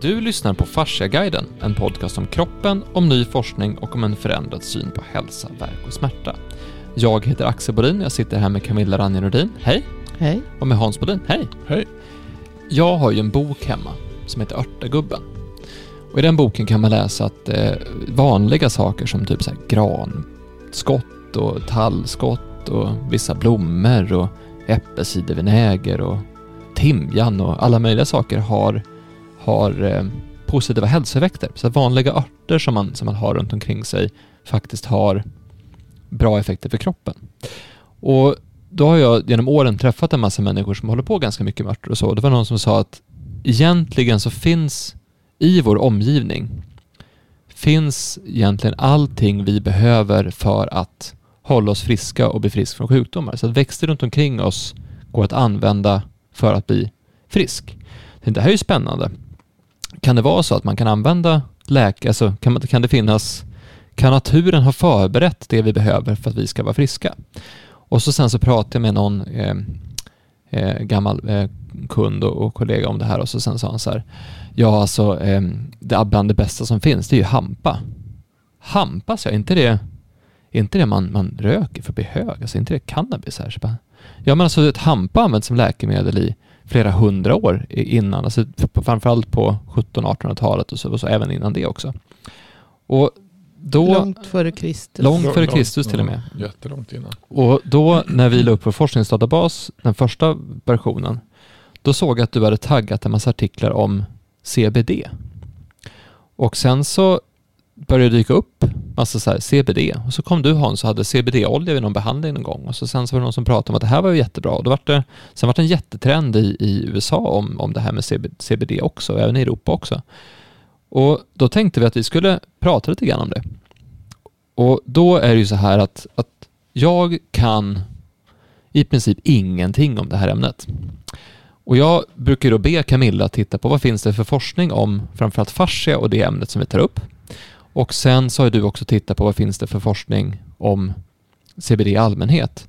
Du lyssnar på Fasciaguiden, en podcast om kroppen, om ny forskning och om en förändrad syn på hälsa, värk och smärta. Jag heter Axel Bodin, jag sitter här med Camilla Ranjerodin, hej! Hej. Och med Hans Bodin, hej! Hej. Jag har ju en bok hemma som heter Örtagubben. Och i den boken kan man läsa att eh, vanliga saker som typ så här granskott och tallskott och vissa blommor och äppelcidervinäger och timjan och alla möjliga saker har, har eh, positiva hälsoeffekter. Så att vanliga örter som man, som man har runt omkring sig faktiskt har bra effekter för kroppen. Och då har jag genom åren träffat en massa människor som håller på ganska mycket med örter och så. Det var någon som sa att egentligen så finns i vår omgivning finns egentligen allting vi behöver för att hålla oss friska och bli frisk från sjukdomar. Så att växter runt omkring oss går att använda för att bli frisk. Det här är ju spännande. Kan det vara så att man kan använda läkare, alltså kan, kan det finnas, kan naturen ha förberett det vi behöver för att vi ska vara friska? Och så sen så pratade jag med någon eh, eh, gammal eh, kund och, och, kollega om det här och så sen sa han så här, ja alltså eh, det bland det bästa som finns det är ju hampa. Hampa, så jag, inte det, är inte det man, man röker för att bli hög? Alltså inte det cannabis här? Så bara, ja men alltså ett hampa används som läkemedel i flera hundra år innan, alltså framförallt på 1700-1800-talet och så, och så även innan det också. Och då, långt före Kristus. Långt före Kristus till och med. Ja, jättelångt innan. Och då när vi la upp vår forskningsdatabas, den första versionen, då såg jag att du hade taggat en massa artiklar om CBD. Och sen så började det dyka upp massa så här CBD och så kom du Hans och hade CBD-olja vid någon behandling någon gång och så sen så var det någon som pratade om att det här var ju jättebra och då var det, sen var det en jättetrend i, i USA om, om det här med CBD också, och även i Europa också. Och då tänkte vi att vi skulle prata lite grann om det. Och då är det ju så här att, att jag kan i princip ingenting om det här ämnet. Och jag brukar då be Camilla titta på vad finns det för forskning om framförallt fascia och det ämnet som vi tar upp. Och sen så har du också tittat på vad finns det för forskning om CBD i allmänhet.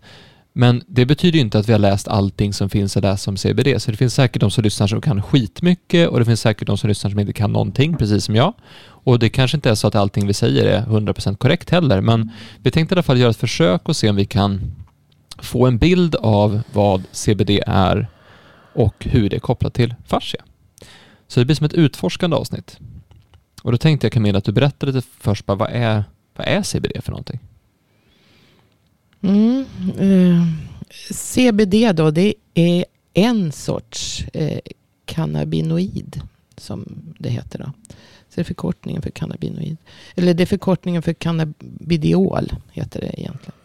Men det betyder ju inte att vi har läst allting som finns att läsa om CBD, så det finns säkert de som lyssnar som kan skitmycket och det finns säkert de som lyssnar som inte kan någonting, precis som jag. Och det kanske inte är så att allting vi säger är 100% korrekt heller, men vi tänkte i alla fall göra ett försök och se om vi kan få en bild av vad CBD är och hur det är kopplat till fascia. Så det blir som ett utforskande avsnitt. Och då tänkte jag Camilla att du berättar lite först bara, vad är, vad är CBD för någonting? Mm, eh, CBD då, det är en sorts eh, cannabinoid som det heter. Då. Så det är förkortningen för cannabinoid. Eller det är förkortningen för cannabidiol heter det egentligen.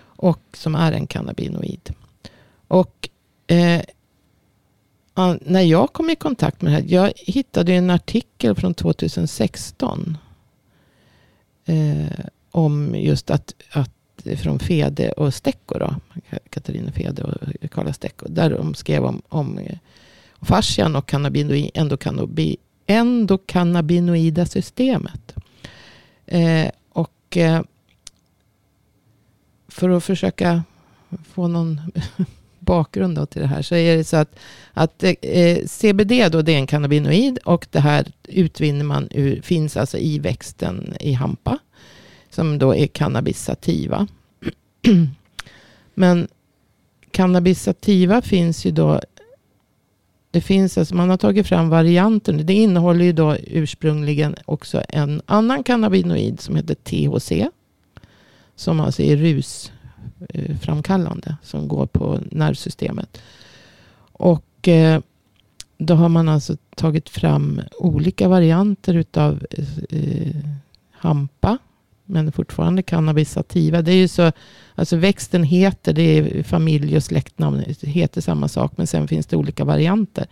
Och som är en cannabinoid. Och eh, när jag kom i kontakt med det här. Jag hittade en artikel från 2016. Eh, om just att, att från Fede och Stecco då. Katarina Fede och Karla Stecco. Där de skrev om, om eh, fascian och cannabinoid, endokannabinoid, endokannabinoida systemet. Eh, och eh, för att försöka få någon bakgrund då till det här så är det så att, att eh, CBD då det är en cannabinoid och det här utvinner man ur, finns alltså i växten i hampa som då är cannabis sativa. Men cannabis sativa finns ju då det finns alltså, man har tagit fram varianten. Det innehåller ju då ursprungligen också en annan cannabinoid som heter THC. Som alltså är Eh, framkallande Som går på nervsystemet. Och eh, då har man alltså tagit fram olika varianter utav eh, hampa. Men fortfarande cannabis sativa. Det är ju så, alltså växten heter, det är familj och släktnamn, heter samma sak. Men sen finns det olika varianter.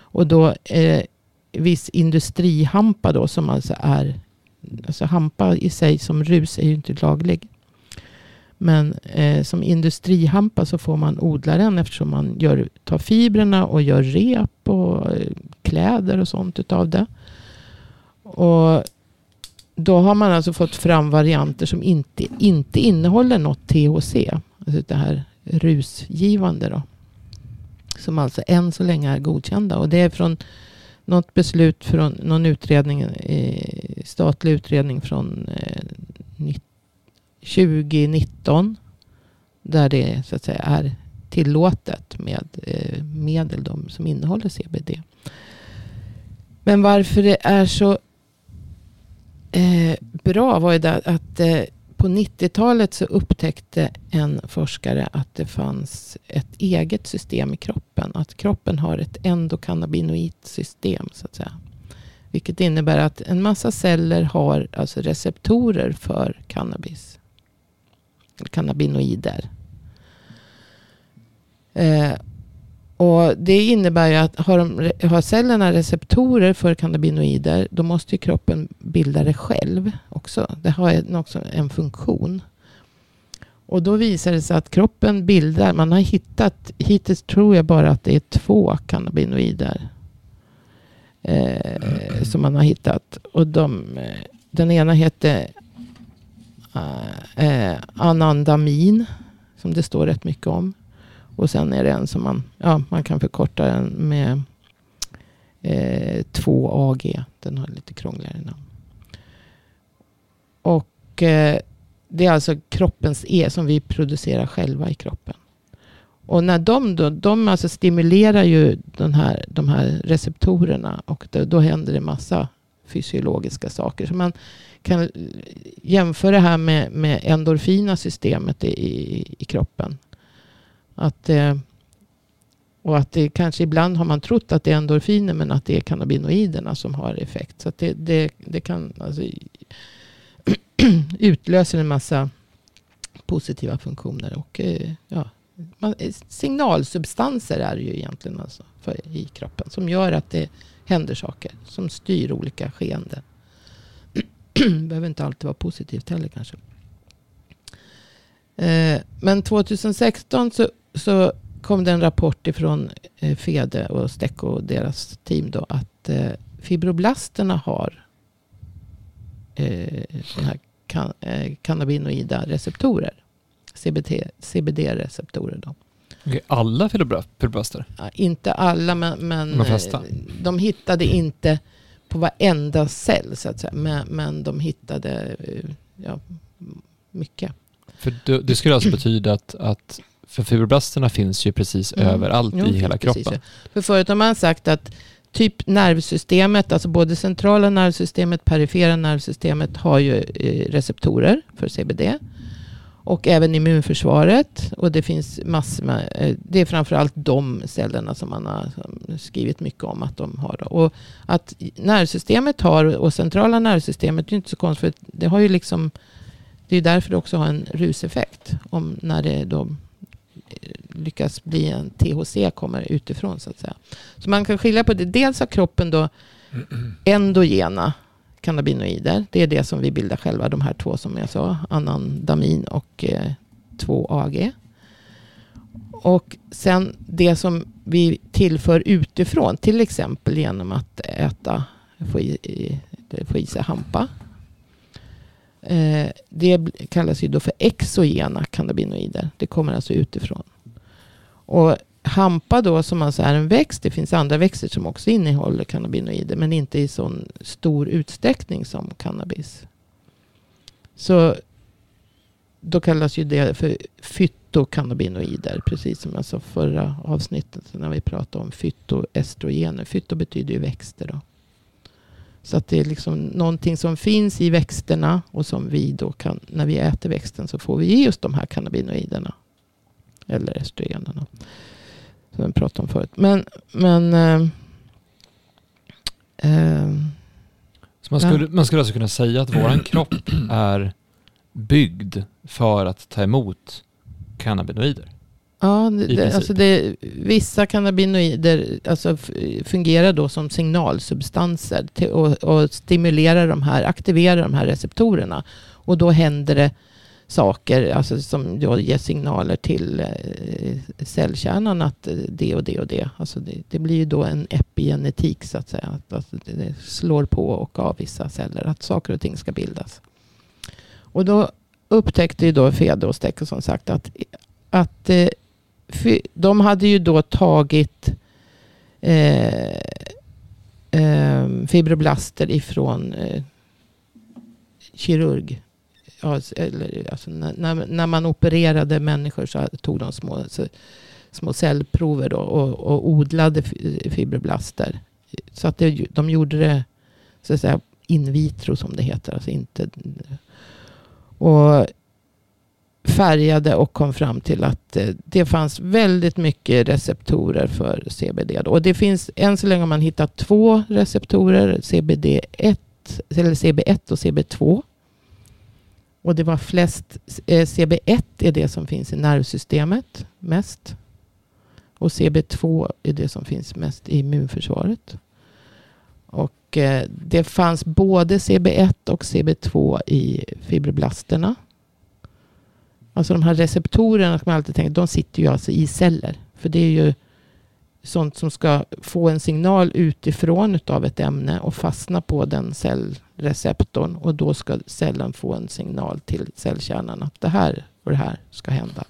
Och då eh, viss industrihampa då som alltså är, alltså hampa i sig som rus är ju inte laglig. Men eh, som industrihampa så får man odla den eftersom man gör, tar fibrerna och gör rep och eh, kläder och sånt utav det. Och då har man alltså fått fram varianter som inte, inte innehåller något THC. Alltså det här rusgivande då. Som alltså än så länge är godkända. Och det är från något beslut från någon utredning, eh, statlig utredning från eh, 2019. Där det så att säga är tillåtet med eh, medel de som innehåller CBD. Men varför det är så eh, bra var ju det att eh, på 90-talet så upptäckte en forskare att det fanns ett eget system i kroppen. Att kroppen har ett endokannabinoidt system så att säga. Vilket innebär att en massa celler har alltså receptorer för cannabis. Cannabinoider. Eh, och det innebär ju att har, de, har cellerna receptorer för cannabinoider, då måste ju kroppen bilda det själv också. Det har också en funktion. Och då visar det sig att kroppen bildar, man har hittat, hittills tror jag bara att det är två cannabinoider. Eh, som man har hittat. Och de, eh, den ena heter Eh, eh, anandamin, som det står rätt mycket om. Och sen är det en som man, ja, man kan förkorta den med eh, 2AG. Den har lite krångligare namn. Och eh, det är alltså kroppens E som vi producerar själva i kroppen. Och när de då, de alltså stimulerar ju den här, de här receptorerna och då, då händer det massa fysiologiska saker. Så man kan jämföra det här med, med endorfina systemet i, i, i kroppen. Att, eh, och att det kanske ibland har man trott att det är endorfiner men att det är cannabinoiderna som har effekt. Så det, det, det kan alltså utlösa en massa positiva funktioner. Och, eh, ja, man, eh, signalsubstanser är det ju egentligen alltså för, i kroppen som gör att det händer saker. Som styr olika skeenden. behöver inte alltid vara positivt heller kanske. Eh, men 2016 så så kom det en rapport ifrån eh, Fede och Stecco och deras team då att eh, fibroblasterna har eh, här kan, eh, cannabinoida receptorer. CBD-receptorer då. Okay, alla fibroblaster? Ja, inte alla, men, men de, eh, de hittade inte på varenda cell så att säga. Men, men de hittade eh, ja, mycket. För det, det skulle alltså betyda att, att för fibroblasterna finns ju precis mm. överallt jo, i hela kroppen. För förut har man sagt att typ nervsystemet, alltså både centrala nervsystemet, perifera nervsystemet har ju eh, receptorer för CBD. Och även immunförsvaret. Och det finns massor med, eh, det är framförallt de cellerna som man har skrivit mycket om att de har. Och att nervsystemet har, och centrala nervsystemet, det är inte så konstigt. För det har ju liksom, det är därför det också har en ruseffekt. Om när det då lyckas bli en THC kommer utifrån så att säga. Så man kan skilja på det. Dels har kroppen då endogena cannabinoider. Det är det som vi bildar själva. De här två som jag sa. Anandamin och eh, 2-AG. Och sen det som vi tillför utifrån. Till exempel genom att äta, få i, få i sig hampa. Eh, det kallas ju då för exogena cannabinoider. Det kommer alltså utifrån. Och hampa då som alltså är en växt. Det finns andra växter som också innehåller cannabinoider. Men inte i sån stor utsträckning som cannabis. Så då kallas ju det för fytokannabinoider. Precis som jag sa förra avsnittet när vi pratade om fytoestrogener. Fyto betyder ju växter då. Så att det är liksom någonting som finns i växterna och som vi då kan, när vi äter växten så får vi just de här cannabinoiderna. Eller estrogenerna. Som vi pratade om förut. Men, men äh, så man skulle, man skulle alltså kunna säga att våran kropp är byggd för att ta emot cannabinoider? Ja, det, alltså det, vissa cannabinoider alltså fungerar då som signalsubstanser till, och, och stimulerar de här, aktiverar de här receptorerna. Och då händer det saker alltså som då ger signaler till eh, cellkärnan att eh, det och det och det. Alltså det, det blir ju då en epigenetik så att säga. Att, alltså det slår på och av vissa celler att saker och ting ska bildas. Och då upptäckte ju då Fede och som sagt att, att eh, de hade ju då tagit eh, eh, fibroblaster ifrån eh, kirurg. Ja, eller, alltså, när, när man opererade människor så tog de små, så, små cellprover då och, och odlade fibroblaster. Så att det, de gjorde det så att säga, in vitro som det heter. Alltså inte, och färgade och kom fram till att eh, det fanns väldigt mycket receptorer för CBD. Och det finns än så länge har man hittat två receptorer, CBD1, eller CB1 och CB2. Och det var flest, eh, CB1 är det som finns i nervsystemet mest. Och CB2 är det som finns mest i immunförsvaret. Och eh, det fanns både CB1 och CB2 i fibroblasterna. Alltså de här receptorerna som man alltid tänker, de sitter ju alltså i celler. För det är ju sånt som ska få en signal utifrån av ett ämne och fastna på den cell Receptorn Och då ska cellen få en signal till cellkärnan att det här och det här ska hända.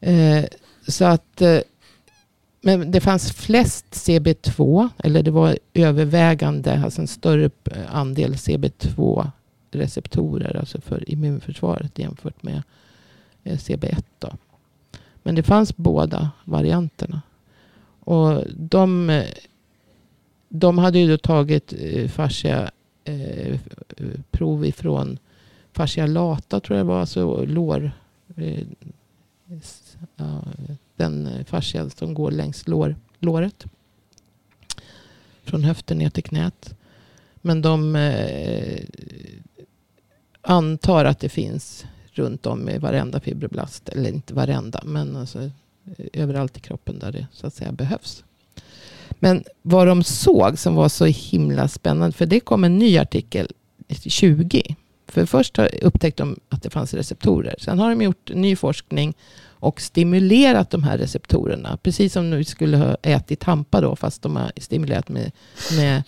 Eh, så att eh, men det fanns flest CB2, eller det var övervägande, alltså en större eh, andel CB2 receptorer, alltså för immunförsvaret jämfört med eh, CB1. Då. Men det fanns båda varianterna. Och de, eh, de hade ju då tagit eh, fascia eh, eh, prov ifrån fascia lata tror jag det var, alltså lår. Eh, ja, den fascia som går längs lår, låret. Från höften ner till knät. Men de eh, antar att det finns runt om i varenda fibroblast. Eller inte varenda, men alltså, eh, överallt i kroppen där det så att säga behövs. Men vad de såg som var så himla spännande, för det kom en ny artikel 20. För först upptäckte de att det fanns receptorer. Sen har de gjort ny forskning och stimulerat de här receptorerna. Precis som vi skulle ha ätit hampa då, fast de har stimulerat med, med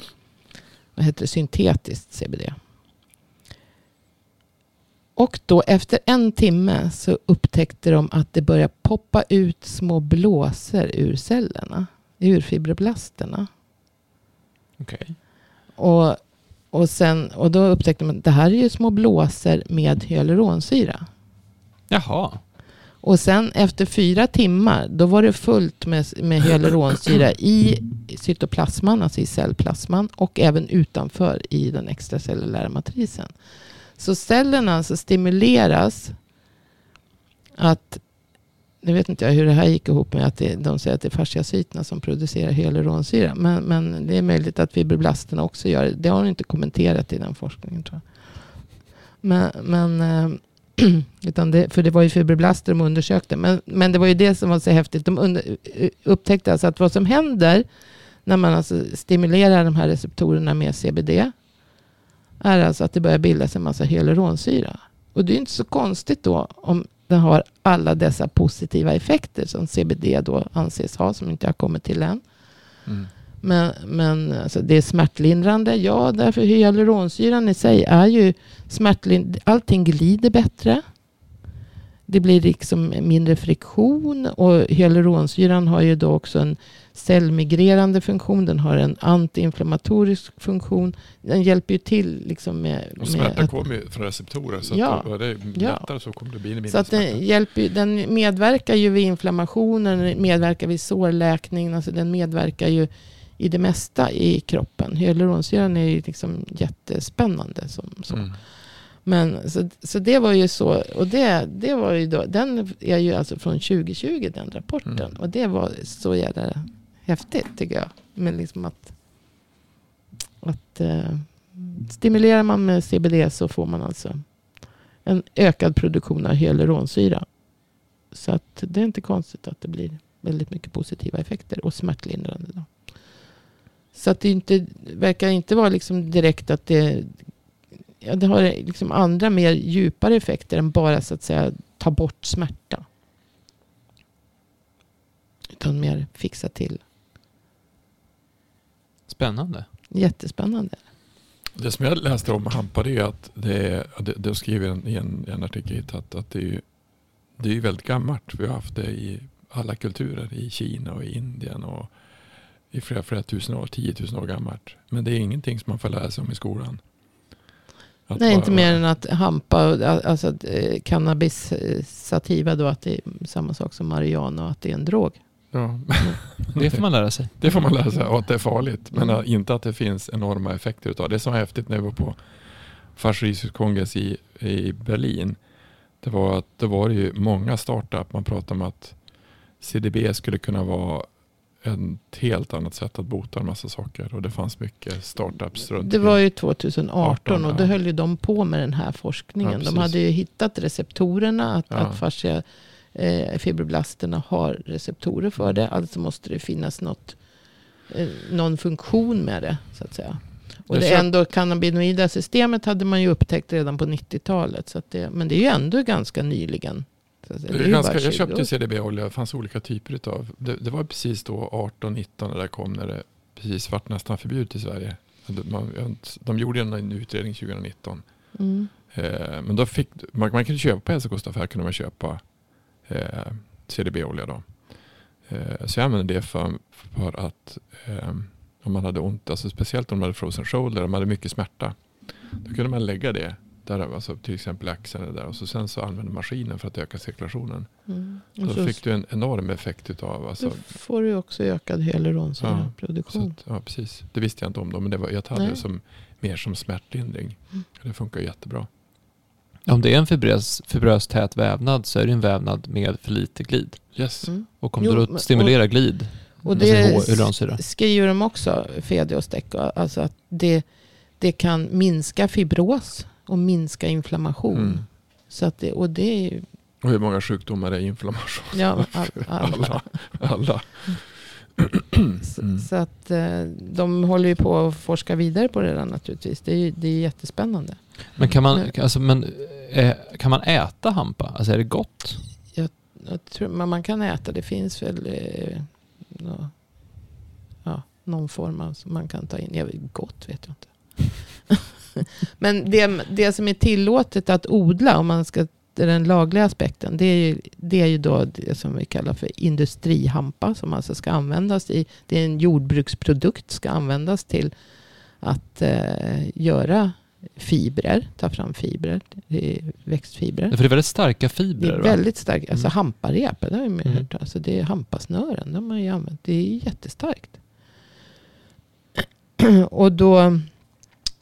vad heter det, syntetiskt CBD. Och då efter en timme så upptäckte de att det började poppa ut små blåsor ur cellerna. Ur fibroblasterna. Okay. Och, och, sen, och då upptäckte man att det här är ju små blåsor med hyaluronsyra. Jaha. Och sen efter fyra timmar, då var det fullt med, med hyaluronsyra i cytoplasman, alltså i cellplasman, och även utanför i den extracellulära matrisen. Så cellerna alltså stimuleras att, nu vet inte jag hur det här gick ihop med att det, de säger att det är fasciacyterna som producerar hyaluronsyra. Men, men det är möjligt att fibroblasterna också gör det. Det har de inte kommenterat i den forskningen tror jag. Men, men eh, utan det, för det var ju fibroblaster de undersökte. Men, men det var ju det som var så häftigt. De under, upptäckte alltså att vad som händer när man alltså stimulerar de här receptorerna med CBD är alltså att det börjar bildas en massa hyaluronsyra. Och det är inte så konstigt då om den har alla dessa positiva effekter som CBD då anses ha, som inte har kommit till än. Mm. Men, men alltså det är smärtlindrande. Ja, därför hyaluronsyran i sig är ju smärtlindrande. Allting glider bättre. Det blir liksom mindre friktion och hyaluronsyran har ju då också en cellmigrerande funktion. Den har en antiinflammatorisk funktion. Den hjälper ju till liksom med... Och smärta kommer ju från receptorer. Så ja, att det är lättare ja. så kommer det bli mindre Så att den, hjälper, den medverkar ju vid inflammationen, den medverkar vid sårläkning. Alltså den medverkar ju i det mesta i kroppen. Hyaluronsyran är ju liksom jättespännande. Som, så. Mm. Men så, så det var ju så. Och det, det var ju då, den är ju alltså från 2020 den rapporten. Mm. Och det var så jävla häftigt tycker jag. Men liksom att, att eh, stimulerar man med CBD så får man alltså en ökad produktion av hyaluronsyra. Så att det är inte konstigt att det blir väldigt mycket positiva effekter och smärtlindrande. Då. Så att det inte, verkar inte vara liksom direkt att det, ja, det har liksom andra mer djupare effekter än bara så att säga ta bort smärta. Utan mer fixa till Spännande. Jättespännande. Det som jag läste om Hampa är att det, det, det skriver i en, en artikel att, att det, är, det är väldigt gammalt. Vi har haft det i alla kulturer. I Kina och i Indien och i flera, flera tusen år, 10 000 år gammalt. Men det är ingenting som man får lära sig om i skolan. Att Nej, bara- inte mer än att hampa, alltså att, eh, cannabis eh, sativa då, att det är samma sak som marijuana och att det är en drog. Ja, Det får man lära sig. det får man lära sig och att det är farligt. Men Mm. inte att det finns enorma effekter utav det. Det som var häftigt när jag var på Fascistisk kongress i, i Berlin. Det var att det var ju många startup. Man pratade om att CDB skulle kunna vara ett helt annat sätt att bota en massa saker. Och det fanns mycket startups runt Det var ju 2018 och då höll ju de på med den här forskningen. Ja, de hade ju hittat receptorerna, att, Ja. att fascia eh, fibroblasterna har receptorer för det. Alltså måste det finnas något, eh, någon funktion med det, så att säga. Och det ändå cannabinoida systemet hade man ju upptäckt redan på 90-talet. Så att det, men det är ju ändå ganska nyligen. Så att säga. Det är ganska, jag 20 köpte. CDB-olja. Det fanns olika typer utav. Det, det var precis då 18-19 när det kom. När det precis vart nästan förbjudet i Sverige. De, man, gjorde en, en utredning 2019. Mm. Eh, men då fick, man, man kunde köpa på hälsokostaffär kunde man köpa eh, CDB-olja. Då. Eh, så jag använde det för, för att eh, om man hade ont, alltså speciellt om man hade frozen shoulder, om man hade mycket smärta. Då kunde man lägga det där, alltså till exempel axeln eller där, och så sen så använde maskinen för att öka cirkulationen. Mm. Då Och så, fick du en enorm effekt utav, alltså, då får du också ökad så hyaluronsyreproduktion. att, ja, precis. Det visste jag inte om då, men det var, jag hade Nej. det som, mer som smärtlindring. Mm. Det funkar jättebra. Om det är en fibrös, fibrös tät vävnad så är det en vävnad med för lite glid. Yes. Mm. Och om Jo, du men- då stimulerar glid, Och alltså det hyaluronsyra. skriver de också, Fede och Steck, alltså att det, det kan minska fibros och minska inflammation. Mm. Så att det, och det är ju, Och hur många sjukdomar är inflammation? ja, all, alla. Alla. Alla. Så, Mm. så att eh, de håller ju på att forska vidare på det där naturligtvis. Det är, det är jättespännande. Men kan man, alltså, men, eh, kan man äta hampa? Alltså är det gott? Jag tror, men man kan äta, det finns väl eh, ja, någon form av som man kan ta in. Jag gott vet jag inte. men det, det som är tillåtet att odla, om man ska det är den lagliga aspekten, det är, ju, det är ju då det som vi kallar för industrihampa, som alltså ska användas i, det är en jordbruksprodukt, ska användas till att eh, göra fibrer, ta fram fibrer, det är växtfibrer. För det är väldigt starka Det fibrer är va? väldigt starkt. Alltså Mm. hamparep, det har jag ju Mm. hört. Alltså det är hampasnören, de har man ju använt. Det är jättestarkt. och då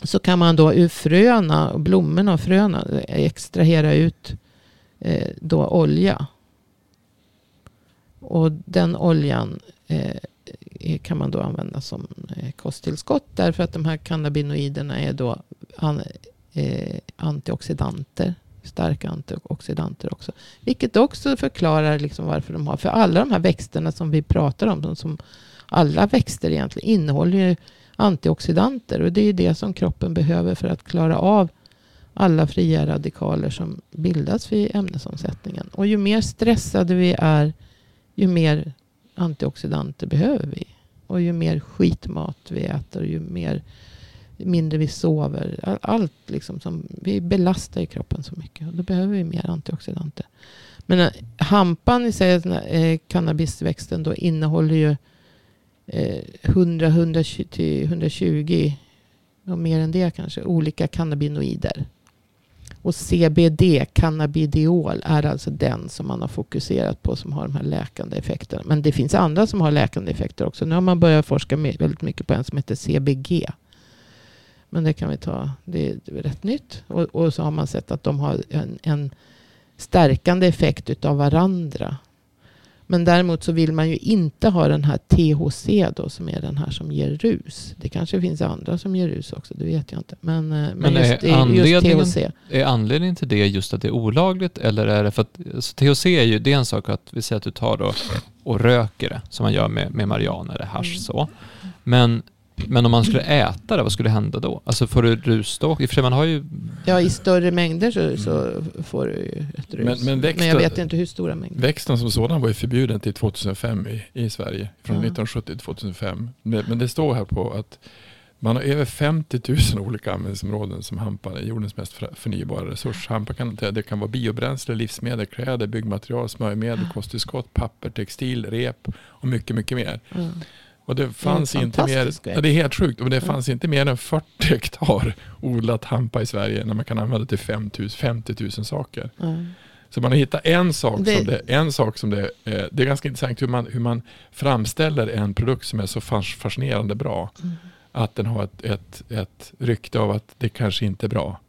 så kan man då ur fröna, blommorna och fröna extrahera ut eh, då olja. Och den oljan eh, eh, kan man då använda som eh, kosttillskott. Därför att de här cannabinoiderna är då an, eh, antioxidanter. Starka antioxidanter också. Vilket också förklarar liksom varför de har. För alla de här växterna som vi pratar om. de Som alla växter egentligen innehåller ju antioxidanter. Och det är det som kroppen behöver för att klara av alla fria radikaler som bildas vid ämnesomsättningen. Och ju mer stressade vi är, ju mer antioxidanter behöver vi. Och ju mer skitmat vi äter, ju mer, mindre vi sover. Allt liksom som, vi belastar i kroppen så mycket. Och då behöver vi mer antioxidanter. Men eh, hampan i sig, eh, cannabisväxten, då innehåller ju 100, 120, 120 och mer än det kanske, olika cannabinoider. Och CBD, cannabidiol, är alltså den som man har fokuserat på som har de här läkande effekterna. Men det finns andra som har läkande effekter också. Nu har man börjat forska väldigt mycket på en som heter CBG. Men det kan vi ta, det är, det är rätt nytt. Och, och så har man sett att de har en, en stärkande effekt utav varandra. Men däremot så vill man ju inte ha den här THC då som är den här som ger rus. Det kanske finns andra som ger rus också, det vet jag inte. Men, eh, men, Men är just, just anledningen- THC. Är anledningen till det just att det är olagligt eller är det för att alltså, THC är ju, det är en sak att vi säger att du tar då och röker det som man gör med, med marijuana eller hasch Mm. så. Men, men om man skulle äta det, vad skulle hända då? Alltså får du rus då? I och för sig man har ju, Ja, i större mängder så, så får du ju ett rus. Men- men växter- jag vet inte hur stora mängder. Växten som sådan var ju förbjuden till 2005 i, i Sverige. Från Ja. 1970 till 2005. Men, men det står här på att man har över 50 000 olika användningsområden som hampa är jordens mest för- förnybara resurs. Hampa kan, det kan vara biobränsle, livsmedel, kläder, byggmaterial, smörjmedel, kosttillskott, papper, textil, rep och mycket, mycket mer. Ja. Och det fanns inte mer, ja, det är helt sjukt, och det Mm. fanns inte mer än 40 hektar odlat hampa i Sverige när man kan använda till 5 000, 50 000 saker. Ja. Så man har hittat en sak Det- som det, en sak som det, eh, det är ganska intressant hur man, hur man framställer en produkt som är så fas- fascinerande bra. Mm. Att den har ett, ett, ett rykte av att det kanske inte är bra.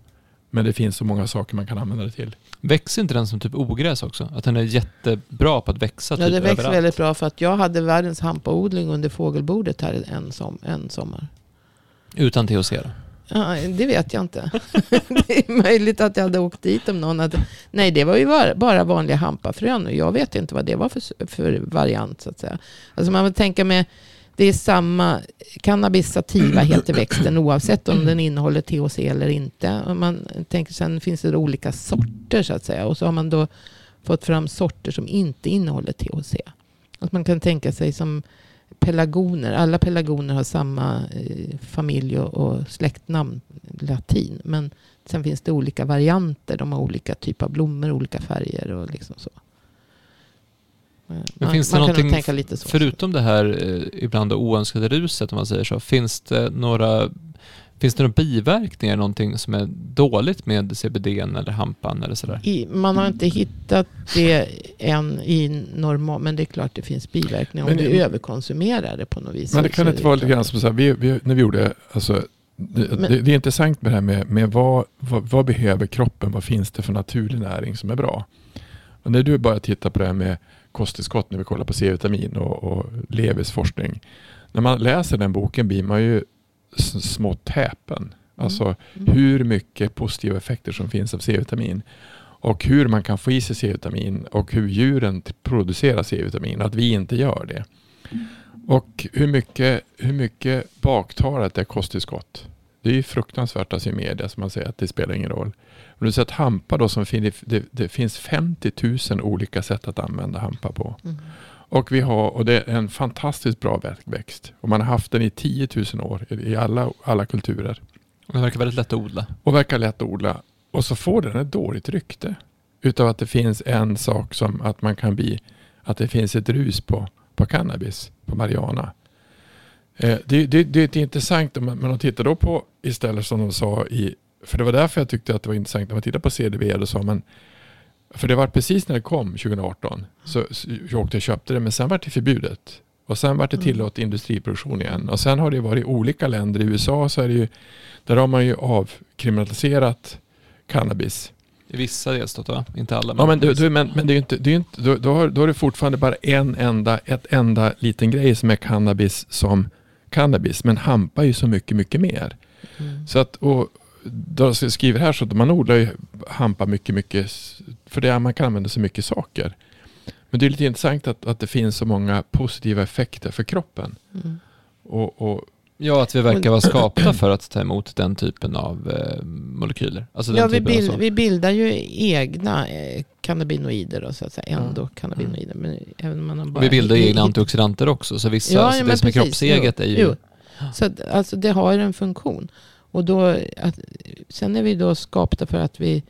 Men det finns så många saker man kan använda det till. Växer inte den som typ ogräs också? Att den är jättebra på att växa typ Ja, det växer överallt? väldigt bra för att jag hade världens hampaodling under fågelbordet här en, som, en sommar. Utan THC då? Ja, det vet jag inte. det är möjligt att jag hade åkt dit om någon hade... Nej, det var ju bara, bara vanliga hampafrön och jag vet inte vad det var för, för variant så att säga. Alltså man vill tänka med, det är samma, cannabis sativa heter växten oavsett om den innehåller THC eller inte. Och man tänker sen finns det olika sorter så att säga och så har man då fått fram sorter som inte innehåller THC. Att man kan tänka sig som pelargoner. Alla pelargoner har samma eh, familj och, och släktnamn, latin. Men sen finns det olika varianter. De har olika typer av blommor, olika färger och liksom så. Eh, Man, finns det man kan tänka lite så. Förutom det här eh, ibland oönskade ruset om man säger så, finns det några Finns det några biverkningar, någonting som är dåligt med CBD eller hampan eller sådär? I, man har inte hittat det än i normal, men det är klart det finns biverkningar om Men- du överkonsumerar det på något vis. Men det kan inte vara lite grann som så här, vi, vi, när vi gjorde, alltså, det, Men- det, det är intressant med det här med, med vad, vad, vad behöver kroppen, vad finns det för naturlig näring som är bra? Och när du börjar titta på det här med kosttillskott, när vi kollar på C-vitamin och, och Levis forskning. När man läser den boken blir man ju smått häpen. Alltså Mm. hur mycket positiva effekter som finns av C-vitamin. Och hur man kan få i sig C-vitamin och hur djuren producerar C-vitamin. Att vi inte gör det. Och hur mycket, hur mycket baktalat är kosttillskott. Det är ju fruktansvärt att se i media som man säger att det spelar ingen roll. Men du säger att hampa då som fin- det, det finns 50 000 olika sätt att använda hampa på. Mm. Och vi har, och det är en fantastiskt bra vä- växt. Och man har haft den i 10 000 år i alla, alla kulturer. Det verkar väldigt lätt att odla. Och verkar lätt att odla. Och så får den ett dåligt rykte. Utav att det finns en sak som att man kan bli, att det finns ett rus på, på cannabis, på marijuana. Eh, det, det, det är intressant, om man- men de tittar då på istället som de sa i, för det var därför jag tyckte att det var intressant när man tittar på CDB, då sa man, för det var precis när det kom 2018, så, så jag åkte och köpte det, men sen var det förbjudet. Och sen var det Mm. tillåtet industriproduktion igen. Och sen har det varit olika länder. I USA så är det ju, där har man ju avkriminaliserat cannabis. I vissa delstater va? Inte alla. Ja, men, du, du, men, men det är ju inte, det är inte, då, då, har, då är det fortfarande bara en enda, ett enda liten grej som är cannabis som cannabis. Men hampa är ju så mycket, mycket mer. Mm. Så att, och skriver här så att man odlar ju hampa mycket, mycket, för det är, man kan använda så mycket saker. Men det är lite intressant att, att det finns så många positiva effekter för kroppen. Mm. Och, och Ja, att vi verkar vara skapta för att ta emot den typen av eh, molekyler. Alltså den Ja, vi, bild, vi bildar ju egna eh, cannabinoider, då, så att säga. Ja. endokannabinoider. Men även om man har bara vi bildar ju egna antioxidanter också. Så vissa, Ja, alltså ja, det som är precis. kroppseget är ju... Jo. Så att, alltså det har en funktion. Och då, att, sen är vi då skapta för att vi,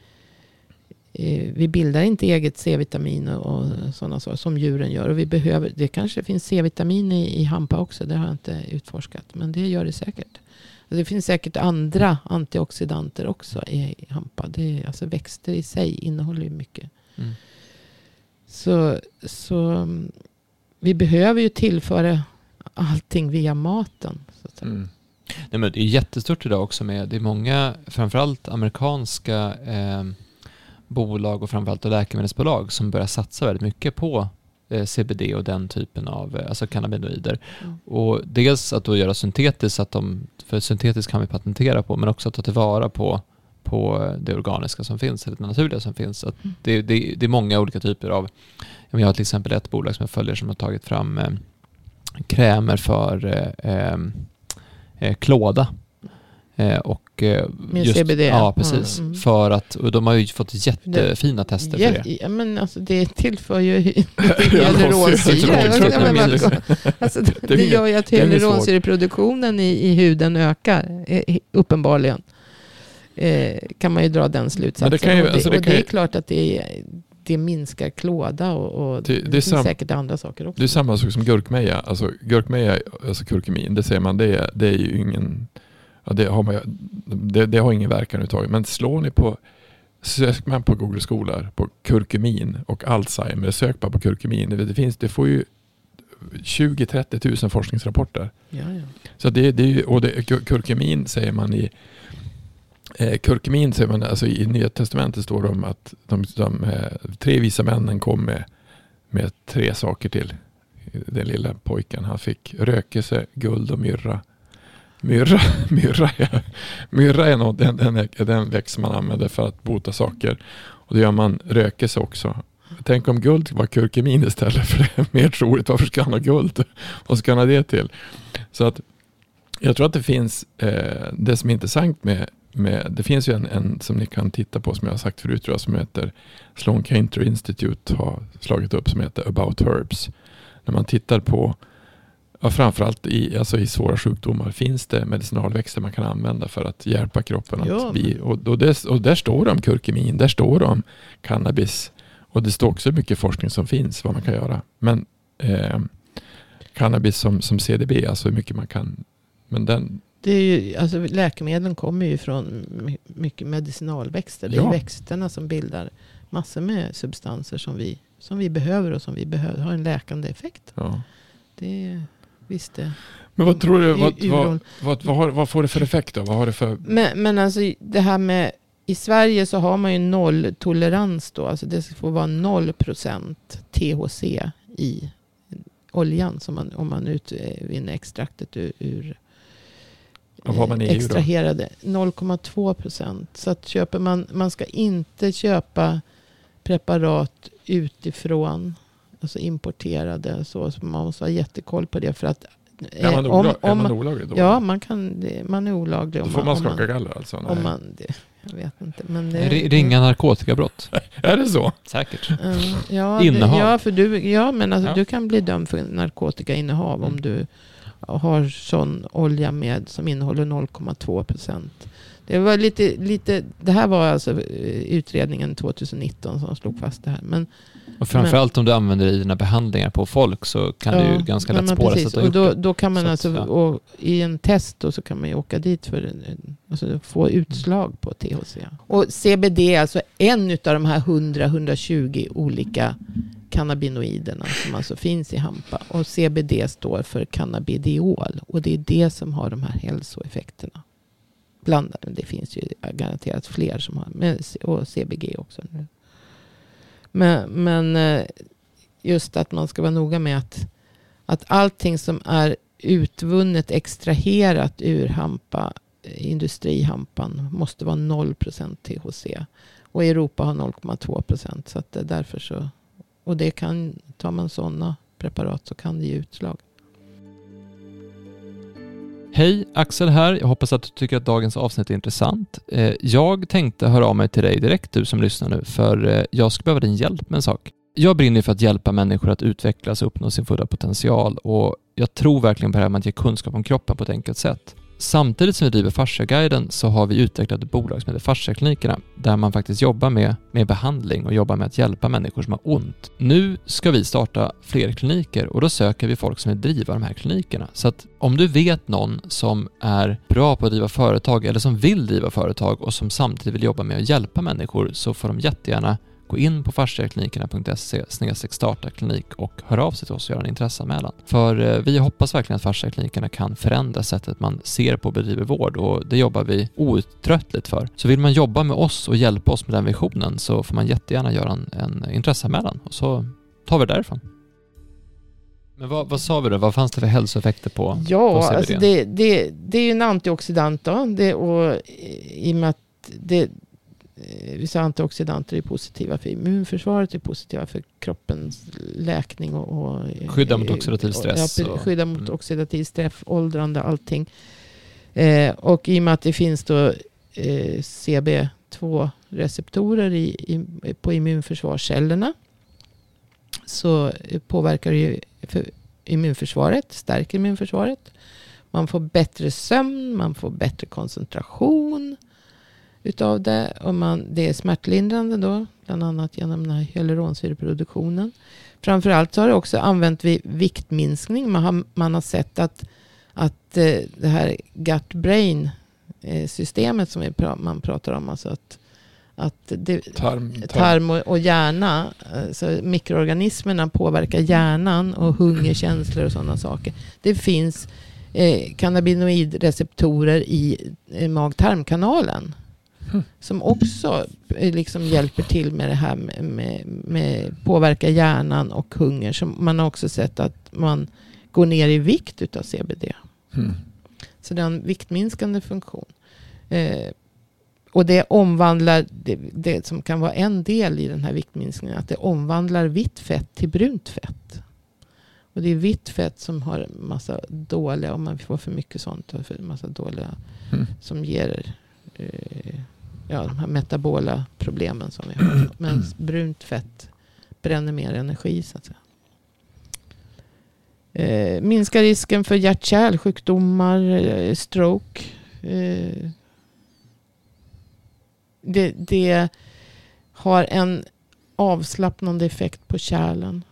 eh, vi bildar inte eget C-vitamin och, och sådana saker som djuren gör. Och vi behöver, det kanske finns C-vitamin i, i hampa också, det har jag inte utforskat. Men det gör det säkert. Och Det finns säkert andra antioxidanter också i, i hampa. Det alltså växter i sig innehåller ju mycket. Mm. Så, så mm, vi behöver ju tillföra allting via maten. Så att säga. mm. Nej, men det är jättestort idag också med, det är många, framförallt amerikanska eh, bolag och framförallt läkemedelsbolag som börjar satsa väldigt mycket på eh, CBD och den typen av eh, alltså cannabinoider. Mm. Och dels att då göra syntetiskt, att de, för syntetiskt kan vi patentera på, men också att ta tillvara på, på det organiska som finns, eller det naturliga som finns. Att Mm. det, det, det är många olika typer av, jag har till exempel ett bolag som jag följer som har tagit fram eh, krämer för eh, eh, klåda. Eh, och, eh, Med CBD. Ja, precis. Mm. För att, och de har ju fått jättefina tester för det. Ja, men alltså det tillför ju Hyaluronsyra. det alltså, det, Det det gör ju att det hyaluronsyreproduktionen i, i huden ökar. eh, uppenbarligen. Eh, kan man ju dra den slutsatsen. Men det ju- och det, alltså det och det är ju- klart att det är, det minskar klåda och, och Det- det, det finns sam- säkert andra saker också. Det är samma sak som gurkmeja. Alltså gurkmeja, alltså kurkumin, det säger man, det är, det är ju ingen, ja, det, har man, det, det har ingen verkan överhuvudtaget. Men slår ni på, söker man på Google skolor på kurkumin och Alzheimer, sök bara på kurkumin. Det, finns, det får ju 20-30 tusen forskningsrapporter. Ja, ja. Så det, det och det, kur- kurkumin säger man i eh, kurkumin säger man, alltså i Nya Testamentet står det om att de, de de tre visa männen kom med, med tre saker till den lilla pojken. Han fick rökelse, guld och myrra. Myrra, myrra, är, myrra är något, den, den, den växt man använder för att bota saker. Och det gör man rökelse också. Tänk om guld var kurkumin istället för det är mer troligt. Varför ska han ha guld? Vad ska han ha det till? Så att jag tror att det finns, eh, det som är intressant med, med det finns ju en, en som ni kan titta på som jag har sagt förut tror jag, som heter Sloan Cantor Institute har slagit upp som heter About Herbs. När man tittar på, ja, framförallt i, alltså i svåra sjukdomar, finns det medicinalväxter man kan använda för att hjälpa kroppen att bli, och, och, det, och där står det om kurkumin, där står det om cannabis och det står också mycket forskning som finns vad man kan göra. Men eh, cannabis som, som CDB, alltså hur mycket man kan, men den, Det är ju, alltså, läkemedlen kommer ju från my- mycket medicinalväxter. Det är Ja. växterna som bildar massor med substanser som vi, som vi behöver och som vi behöver har en läkande effekt. ja. Det visst det. Men vad tror du, vad, vad, vad, vad, har, vad får det för effekt då? Vad har det för... Men, men alltså det här med i Sverige så har man ju nolltolerans då. Alltså det får vara 0% THC i oljan som man, om man utvinner extraktet ur, ur Vad har man i EU extraherade. 0,2 procent. Så att köper man, man ska inte köpa preparat utifrån. Alltså importerade. Så, så man måste ha jättekoll på det. För att, Är man, eh, olag, är man olaglig då? Ja, man, kan, man är olaglig. Då om får man om skaka galler alltså? Nej. om man, det, jag vet inte. Men det, Ringa narkotikabrott. Är det så? Säkert. Mm, ja, Innehav. Det, ja, för du, ja, men alltså, Ja. du kan bli dömd för narkotikainnehav om Mm. du har sån olja med som innehåller 0,2 procent. Det, var lite, lite, det här var alltså eh, utredningen 2019 som slog fast det här. Men, Och framförallt om du använder det i dina behandlingar på folk så kan ja, det ju ganska men lätt spåras precis. att du har Och gjort då, det. då kan man Så att, alltså, ja. och i en test då så kan man ju åka dit för en- alltså få utslag på THC. Och CBD är alltså en av de här 100-120 olika cannabinoiderna som alltså finns i hampa. Och CBD står för cannabidiol. Och det är det som har de här hälsoeffekterna. Bland, det finns ju garanterat fler som har, och CBG också. Men, men eh, just att man ska vara noga med att, att allting som är utvunnet, extraherat ur hampa, eh, industrihampan, måste vara 0% THC. Och Europa har 0,2 procent Så att det är därför så, och det kan, tar man sådana preparat så kan det ge utslag. Hej, Axel här. Jag hoppas att du tycker att dagens avsnitt är intressant. Eh, jag tänkte höra av mig till dig direkt, du som lyssnar nu, för eh, jag skulle behöva din hjälp med en sak. Jag brinner för att hjälpa människor att utvecklas och uppnå sin fulla potential och jag tror verkligen på det här med att ge kunskap om kroppen på ett enkelt sätt. Samtidigt som vi driver Fasciaguiden så har vi utvecklat ett bolag som heter Fasciaklinikerna där man faktiskt jobbar med, med behandling och jobbar med att hjälpa människor som har ont. Nu ska vi starta fler kliniker och då söker vi folk som vill driva de här klinikerna. Så att om du vet någon som är bra på att driva företag eller som vill driva företag och som samtidigt vill jobba med att hjälpa människor så får de jättegärna gå in på fasciaklinikerna.se starta klinik och hör av sig till oss och göra en intresseanmälan. För eh, vi hoppas verkligen att fasciaklinikerna kan förändra sättet man ser på och bedriver vård och det jobbar vi outtröttligt för. Så vill man jobba med oss och hjälpa oss med den visionen så får man jättegärna göra en, en intresseanmälan och så tar vi det därifrån. Men vad, vad sa vi då? Vad fanns det för hälsoeffekter på, på Ja, CBD? alltså det, det, det är ju en antioxidant då. Det, och i och med att det, vissa antioxidanter är positiva för immunförsvaret, är positiva för kroppens läkning och... och Skydda mot oxidativ stress Ja, skydda mot mm. oxidativ stress, åldrande, allting. Eh, och i och med att det finns då eh, CB2-receptorer i, i, på immunförsvarscellerna så eh, påverkar det ju för immunförsvaret, stärker immunförsvaret. Man får bättre sömn, man får bättre koncentration. Utav det. Och man, det är smärtlindrande då, bland annat genom den här hyaluronsyreproduktionen. Framförallt så har det också använt vid viktminskning. Man har, man har sett att, att eh, det här gut-brain eh, systemet som man pratar om, alltså att, att det, Tarm, tarm. tarm och, och hjärna, alltså mikroorganismerna påverkar hjärnan och hungerkänslor och sådana saker. Det finns eh, cannabinoidreceptorer i eh, mag-tarmkanalen. Som också eh, liksom hjälper till med det här med, med, med påverka hjärnan och hunger. Så man har också sett att man går ner i vikt utav CBD. Mm. Så det har en viktminskande funktion. Eh, och det omvandlar, det, det som kan vara en del i den här viktminskningen, att det omvandlar vitt fett till brunt fett. Och det är vitt fett som har massa dåliga, om man får för mycket sånt, massa dåliga Mm. som ger eh, ja, de här metabola problemen som vi har. Men brunt fett bränner mer energi så att säga. Eh, minskar risken för hjärt-kärlsjukdomar, eh, stroke. Eh, det, det har en avslappnande effekt på kärlen.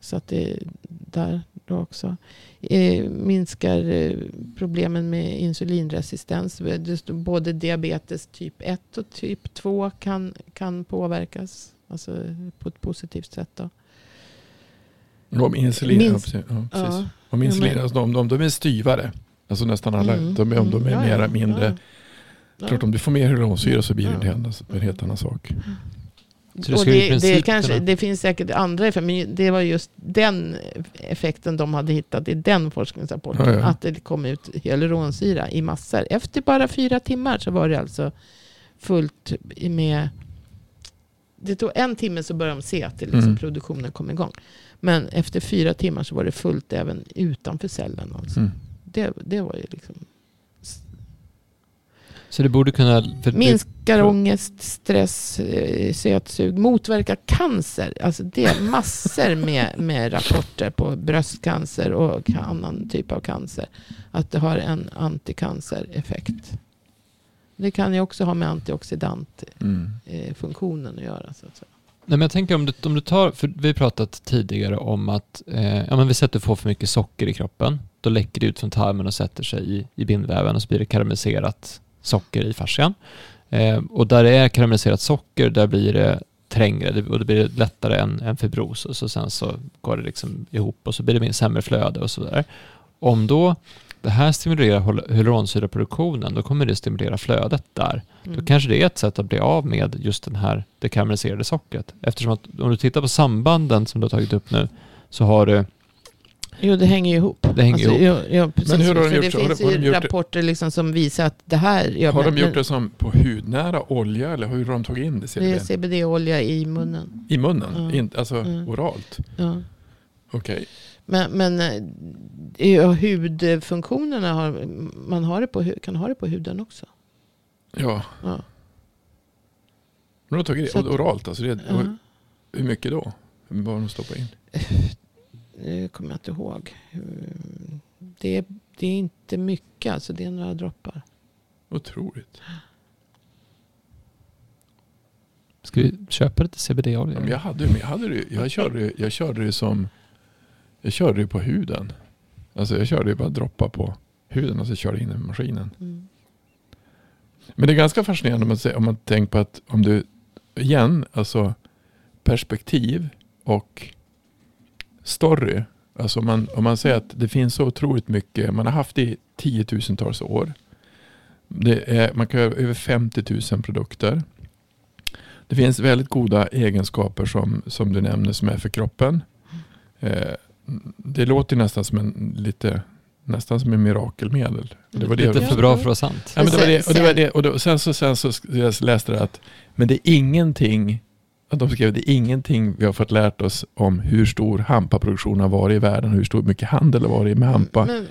Så att det är där då också. Eh, minskar eh, problemen med insulinresistens. Både diabetes typ 1 och typ 2 kan, kan påverkas. Alltså på ett positivt sätt. Då. Om insulin, Minst- ja, precis. Ja, precis. Ja. Om insulin, Ja, men- alltså de, de, de är styvare. Alltså nästan alla. Mm, De, om de är mm, ja, mera mindre. ja. Klart om du får mer hyaluronsyra så blir det en, helt- en helt annan sak. Och det, det, kanske, det finns säkert andra effekter, men det var just den effekten de hade hittat i den forskningsrapporten. Ja, ja. Att det kom ut hyaluronsyra i massor. Efter bara fyra timmar så var det alltså fullt med... Det tog en timme så började de se att det liksom Mm. produktionen kom igång. Men efter fyra timmar så var det fullt även utanför cellen. Alltså. Mm. Det, det var ju liksom... Så det borde kunna... För Minskar för- ångest, stress, eh, sötsug, motverkar cancer. Alltså det är massor med, med rapporter på bröstcancer och annan typ av cancer. Att det har en anticancereffekt. Det kan ju också ha med antioxidantfunktionen Mm. att göra. Så att säga. Nej, men jag tänker om du, om du tar, för vi har pratat tidigare om att eh, ja, men vi sätter att du får för mycket socker i kroppen. Då läcker det ut från tarmen och sätter sig i, i bindväven och så blir det karamelliserat socker i fascian. Eh, och där det är karamelliserat socker, där blir det trängre det- och det blir lättare än, än fibros. Och så sen så går det liksom ihop och så blir det sämre flöde och så där. Om då det här stimulerar hyal- hyaluronsyraproduktionen, då kommer det stimulera flödet där. Då Mm. kanske det är ett sätt att bli av med just den här, det karamelliserade sockret. Eftersom att om du tittar på sambanden som du har tagit upp nu så har du, Jo, det hänger ju ihop. det hänger Alltså, ihop. jo, precis. Men hur har de gjort det så? Har finns de- har ju de det- rapporter liksom som visar att det här gör Har de men- gjort det som på hudnära olja eller hur har de tagit in det? Det är CBD? CBD-olja i munnen. I munnen? Ja. Inte, alltså Mm. oralt? Ja. Okej. Men, men eh, ja, hudfunktionerna har, man har det på, kan ha det på huden också. Ja. Ja. Men de har tagit det oralt? Alltså det, Ja. Hur mycket då? Vad har de stoppat in? Det kommer jag inte ihåg. Mm, Det är, det är inte mycket, alltså det är några droppar. Otroligt. Ska vi köpa lite CBD-olja? Ja, men jag, hade, jag, hade, det- jag, körde, jag körde det som... Jag körde det på huden. Alltså jag körde ju bara droppa på huden och så körde in i maskinen. Mm. Men det är ganska fascinerande om man, ser- om man tänker på att om du, igen, alltså perspektiv och story. Alltså om man, om man säger att det finns så otroligt mycket, man har haft det i tiotusentals år. Det är, man kan göra över 50 000 produkter. Det finns väldigt goda egenskaper som, som du nämner som är för kroppen. Eh, det låter nästan som en lite nästan som en mirakelmedel. Det var det Lite jag- för bra för att vara sant. Ja, men det var Sen- det, och det var det, och då, sen så, sen så jag läste det att, men det är ingenting, de skrev det är ingenting vi har fått lärt oss om hur stor hampaproduktion har varit i världen, hur stor mycket handel har varit med hampa. Men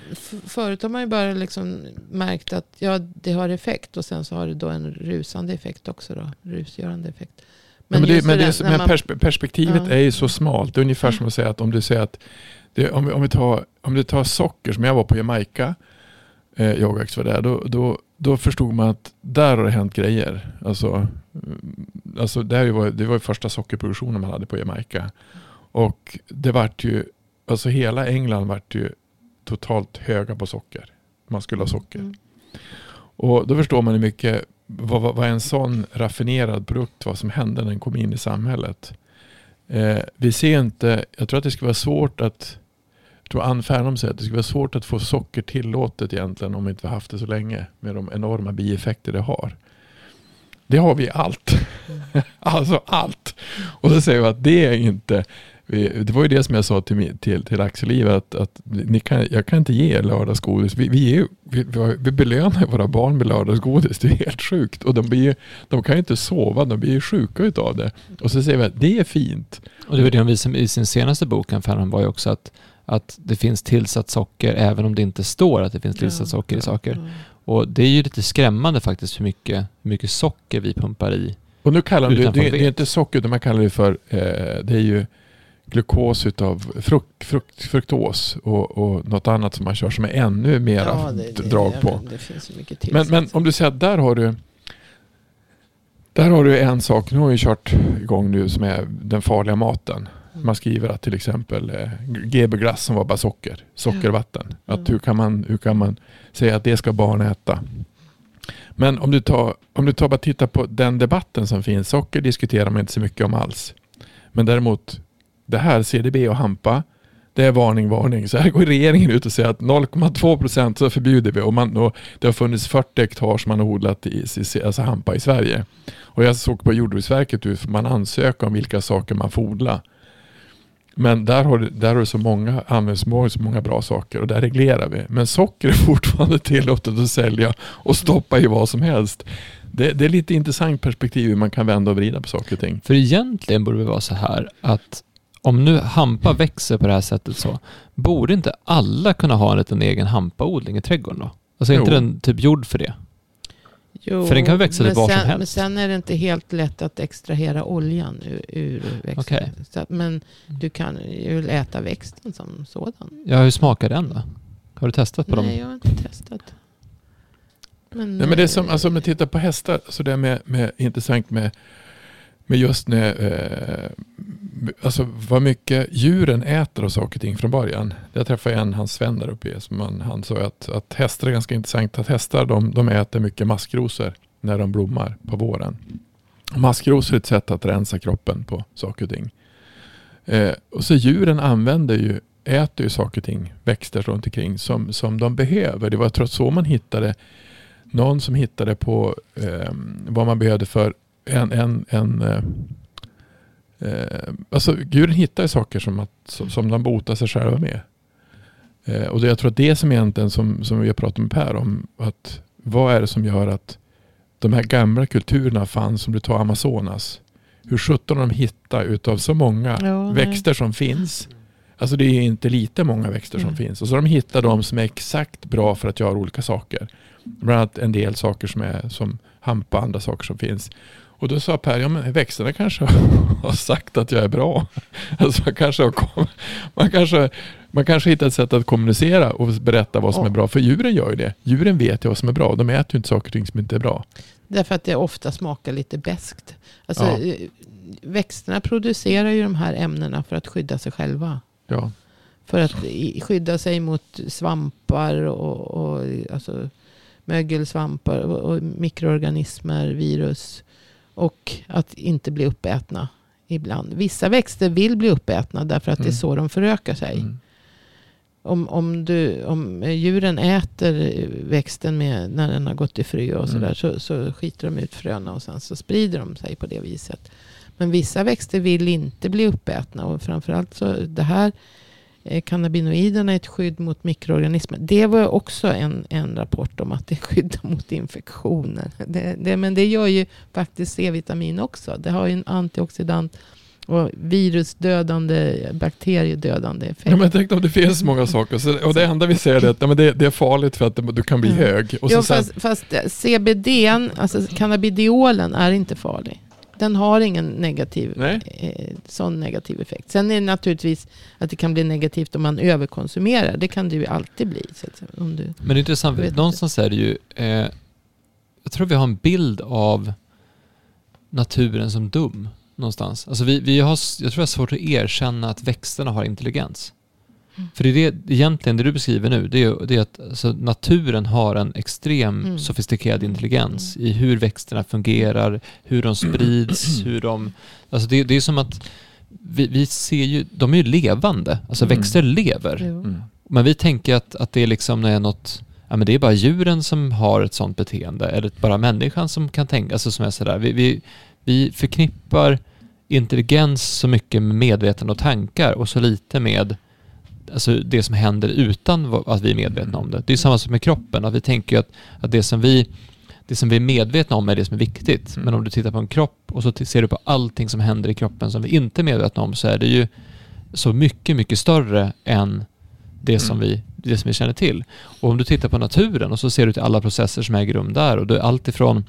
förut har man ju bara liksom märkt att ja, det har effekt och sen så har det då en rusande effekt också. Då, rusgörande effekt. Men, men, det, men, det, det men man- perspe, perspektivet Ja. är ju så smalt. Det är ungefär som att säga att om du säger att det, om, vi- om, vi tar, om du tar socker, som jag var på Jamaica, eh, Yogax var där, då, då, då förstod man att där har det hänt grejer. Alltså, mm, alltså det, var, det var ju första sockerproduktionen man hade på Jamaica. Och det vart ju, alltså hela England vart ju totalt höga på socker. Man skulle ha socker. Mm. Och då förstår man hur mycket, vad, vad, en sån raffinerad produkt, vad som hände när den kom in i samhället. Eh, vi ser inte, jag tror att det skulle vara svårt att, tror Ann Fernholm säger att det skulle vara svårt att få socker tillåtet egentligen om vi inte haft det så länge med de enorma bieffekter det har. Det har vi allt. alltså allt. Och då säger vi att det är inte det var ju det som jag sa till, till, till Axel Iver att, att ni kan, jag kan inte ge er lördagsgodis. Vi, vi, är, vi, vi belönar våra barn med lördagsgodis. Det är helt sjukt. Och de, blir, de kan ju inte sova, de blir ju sjuka utav det. Och så säger vi att det är fint. Och det var det hon visade i sin senaste bok, han var ju också att, att det finns tillsatt socker även om det inte står att det finns tillsatt socker i saker. Ja. Och det är ju lite skrämmande faktiskt hur mycket, hur mycket socker vi pumpar i. Och nu kallar de det, det, det är inte socker utan man kallar det för, eh, det är ju glukos utav frukt, frukt, fruktos och, och något annat som man kör som är ännu mera Ja, drag ja, på. men Det finns ju mycket Men, men om du säger att där har du där har du en sak, nu har vi kört igång nu som är den farliga maten. Man skriver att till exempel eh, GB glass som var bara socker, sockervatten. Att Mm. hur, kan man, hur kan man säga att det ska barn äta? Men om du tar, om du tar bara tittar på den debatten som finns. Socker diskuterar man inte så mycket om alls. Men däremot det här CDB och hampa. Det är varning, varning. Så här går regeringen ut och säger att 0,2 procent så förbjuder vi. Och, man, och det har funnits 40 hektar som man har odlat i, i- alltså hampa i Sverige. Och jag såg på Jordbruksverket hur man ansöker om vilka saker man får odla. Men där har, du- där har du så många användningsområden, så många bra saker och där reglerar vi. Men socker är fortfarande tillåtet att sälja och stoppa i vad som helst. Det, det är lite intressant perspektiv hur man kan vända och vrida på saker och ting. För egentligen borde det vara så här att om nu hampa växer på det här sättet så, borde inte alla kunna ha en liten egen hampaodling i trädgården då? Alltså är inte den typ gjord för det? Jo, För den kan växa men lite var som sen, helst. Men sen är det inte helt lätt att extrahera oljan ur, ur växten. Okej. Så att, men du kan ju äta växten som sådan. Ja, hur smakar den då? Har du testat på Nej, dem? jag har inte testat. Men, Nej, men det är som, eh, alltså om man tittar på hästar, så det är med, med, intressant med, men just när, eh, alltså vad mycket djuren äter av saker och ting från början. Jag träffade en, hans Sven där uppe, som han, han sa att, att hästar är ganska intressant. Att hästar de, de äter mycket maskrosor när de blommar på våren. Maskrosor är ett sätt att rensa kroppen på saker och ting. Eh, och så djuren använder ju, äter ju saker och ting, växter runt omkring som, som de behöver. Det var jag tror så man hittade någon som hittade på eh, vad man behövde för en, en, en eh, eh, alltså djuren hittar ju saker som, att, som, som de botar sig själva med. Eh, och det, jag tror att det som egentligen som, som vi har pratat med Per om, att vad är det som gör att de här gamla kulturerna fanns, som du tar Amazonas, hur sjutton de hittar utav så många Ja, nej. växter som finns. Alltså det är inte lite många växter som Mm. finns. Och så de hittat de som är exakt bra för att göra olika saker. Bland annat en del saker som är som hampa, andra saker som finns. Och då sa Per, ja men växterna kanske har sagt att jag är bra. Alltså man kanske har, man kanske, man kanske hittar ett sätt att kommunicera och berätta vad som Ja. är bra. För djuren gör ju det. Djuren vet ju vad som är bra. De äter ju inte saker och ting som inte är bra. Därför att det ofta smakar lite beskt. Alltså, Ja. eh, Växterna producerar ju de här ämnena för att skydda sig själva. Ja. För att skydda sig mot svampar och, och alltså, mögelsvampar och, och mikroorganismer, virus. Och att inte bli uppätna ibland. Vissa växter vill bli uppätna därför att det är Mm. så de förökar sig. Mm. Om, om, du, om djuren äter växten med, när den har gått i frö och Mm. sådär så, så skiter de ut fröna och sen så sprider de sig på det viset. Men vissa växter vill inte bli uppätna och framförallt så det här cannabinoiderna är ett skydd mot mikroorganismer. Det var också en, en rapport om att det skyddar mot infektioner. Det, det, men det gör ju faktiskt C-vitamin också. Det har ju en antioxidant och virusdödande, bakteriedödande effekt. Ja, men tänkte om det finns så många saker. Så, och det enda vi säger är att ja, men det, det är farligt för att du kan bli Mm. hög. Och så jo, sen, fast, fast CBD, alltså cannabidiolen, är inte farlig. Den har ingen negativ, eh, sån negativ effekt. Sen är det naturligtvis att det kan bli negativt om man överkonsumerar. Det kan det ju alltid bli. Så att, om du, Men det är intressant, någonstans är det ju, eh, jag tror vi har en bild av naturen som dum någonstans. Alltså vi, vi har, jag tror jag har svårt att erkänna att växterna har intelligens. Mm. För det är det, egentligen det du beskriver nu, det är, det är att alltså, naturen har en extrem Mm. sofistikerad intelligens i hur växterna fungerar, hur de sprids, hur de... Alltså det, det är som att vi, vi ser ju, de är ju levande, alltså Mm. växter lever. Mm. Men vi tänker att, att det liksom är något, ja men det är bara djuren som har ett sånt beteende, eller bara människan som kan tänka, alltså som är sådär. Vi, vi, vi förknippar intelligens så mycket med medvetande och tankar och så lite med alltså det som händer utan att vi är medvetna om det. Det är samma sak med kroppen, att vi tänker att, att det, som vi, det som vi är medvetna om är det som är viktigt. Mm. Men om du tittar på en kropp och så ser du på allting som händer i kroppen som vi inte är medvetna om så är det ju så mycket, mycket större än det som, Mm. vi, det som vi känner till. Och om du tittar på naturen och så ser du till alla processer som äger rum där och det är allt ifrån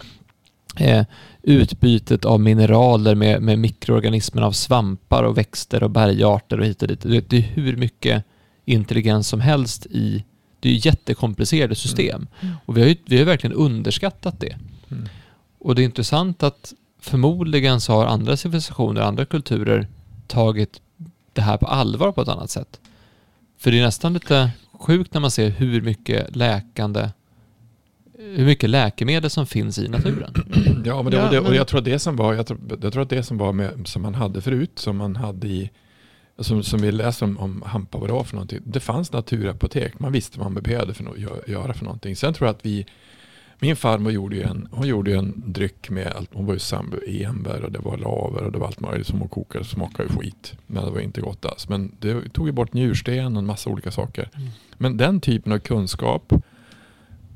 eh, utbytet av mineraler med, med mikroorganismer av svampar och växter och bergarter och hit och dit. Det, det är hur mycket intelligens som helst i det är jättekomplicerade system. Mm. Och vi har ju vi har verkligen underskattat det. Mm. Och det är intressant att förmodligen så har andra civilisationer, andra kulturer tagit det här på allvar på ett annat sätt. För det är nästan lite sjukt när man ser hur mycket läkande hur mycket läkemedel som finns i naturen. Ja, men det, Ja, och, det, och jag tror att det som var, jag tror, jag tror att det som var med, som man hade förut, som man hade i, som, som vi läste om, om hampa vad det var för någonting. Det fanns naturapotek, man visste vad man behövde för no, göra för någonting. Sen tror jag att vi, min farmor gjorde ju en, hon gjorde ju en dryck med allt, hon var ju sambo i enbär och det var laver och det var allt möjligt som hon kokade, smakade ju skit. Men det var inte gott alls. Men det tog ju bort njursten och en massa olika saker. Mm. Men den typen av kunskap,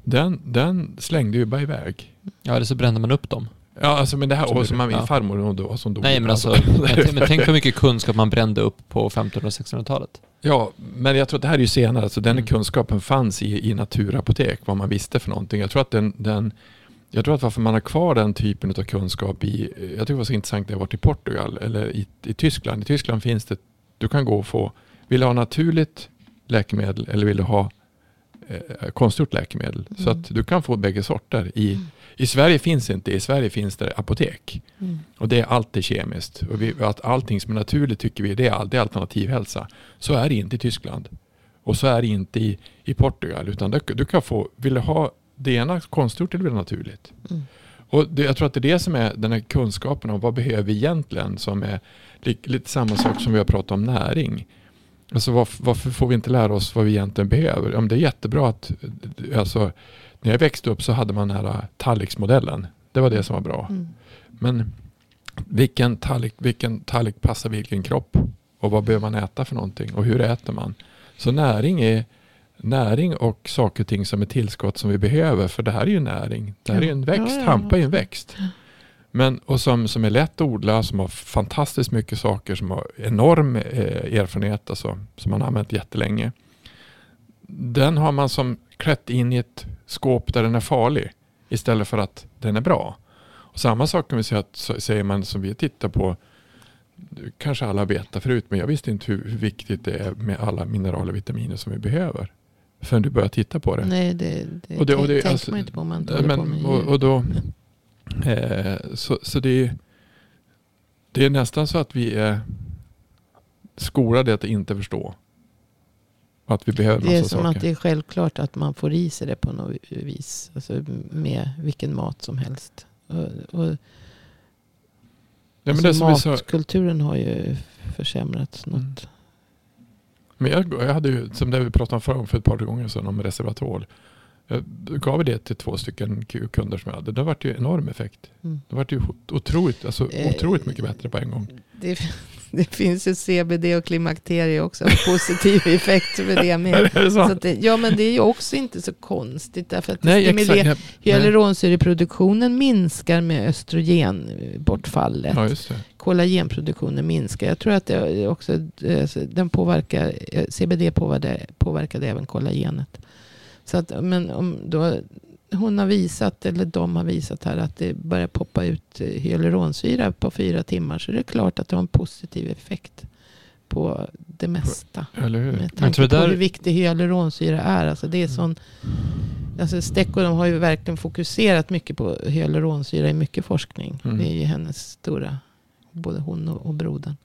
den, den slängde ju bara iväg. Ja, eller så brände man upp dem. Ja, alltså men det här, Som och som ja. farmor hon då, som dog. Nej, men alltså, men, men tänk hur mycket kunskap man brände upp på 1500 och 1600-talet. Ja, men jag tror att det här är ju senare, alltså den Mm. kunskapen fanns i, i naturapotek, vad man visste för någonting. Jag tror att den, den jag tror att varför man har kvar den typen av kunskap i, jag tycker det var så intressant när jag varit i Portugal eller i, i Tyskland. I Tyskland finns det, du kan gå och få, vill du ha naturligt läkemedel eller vill du ha eh, konstgjort läkemedel? Så Mm. att du kan få bägge sorter. I, Mm. I Sverige finns det inte, i Sverige finns det apotek. Mm. Och det är alltid kemiskt. Och vi, att allting som är naturligt tycker vi det är, all- det är alternativhälsa. Så är det inte i Tyskland. Och så är det inte i, i Portugal. Utan du, du kan få, vill du ha det ena konstgjort eller vill du ha naturligt? Mm. Och det, jag tror att det är det som är den här kunskapen om vad behöver vi egentligen som är li, lite samma sak som vi har pratat om näring. Alltså varför, varför får vi inte lära oss vad vi egentligen behöver? Ja, det är jättebra att, alltså, när jag växte upp så hade man den här tallriksmodellen. Det var det som var bra. Mm. Men vilken tallrik, vilken tallrik passar vilken kropp? Och vad behöver man äta för någonting? Och hur äter man? Så näring är näring och saker och ting som är tillskott som vi behöver. För det här är ju näring. Det här är ju en växt. Hampa är ju en växt. Men, och som, som är lätt att odla, som har fantastiskt mycket saker, som har enorm eh, erfarenhet, alltså, som man har använt jättelänge. Den har man som klätt in i ett skåp där den är farlig istället för att den är bra. Och samma sak kan vi säga att säger man som vi tittar på, kanske alla vet det förut, men jag visste inte hur, hur viktigt det är med alla mineraler och vitaminer som vi behöver. Förrän du börjar titta på det. Nej, det, det, Och det- och det- tänker alltså- man inte på om man inte håller på men, med och, och då, eh, så, så det, är, det är nästan så att vi är skolade att inte förstå. Att vi behöver Det är som saker. att det är självklart att man får i sig det på något vis. Alltså med vilken mat som helst. Och, och, ja, men alltså matkulturen har ju försämrats Mm. något. men jag, jag hade ju, som det vi pratade om förra för ett par gånger sedan, om resveratrol. Jag gav det till två stycken ku- kunder som jag hade. Det var ju enorm effekt. Mm. Det var ju otroligt, alltså, Eh, otroligt mycket bättre på en gång. Det, det finns ju CBD och klimakterie också. Positiv effekt för det med. det Så det, ja men det är ju också inte så konstigt. Därför att Nej, exakt. Hyaluronsyreproduktionen minskar med östrogenbortfallet. Ja, just det. kollagenproduktionen minskar. Jag tror att det också, eh, den påverkar, eh, CBD påverkade, påverkade även kollagenet. Så att, men om då hon har visat, eller de har visat här, att det börjar poppa ut eh, hyaluronsyra på fyra timmar. Så det är klart att det har en positiv effekt på det mesta. Eller hur? Med tanke tror det på där- hur viktig hyaluronsyra är. Alltså det är Mm. sån, alltså Stecco de har ju verkligen fokuserat mycket på hyaluronsyra i mycket forskning. Mm. Det är ju hennes stora, både hon och, och brodern.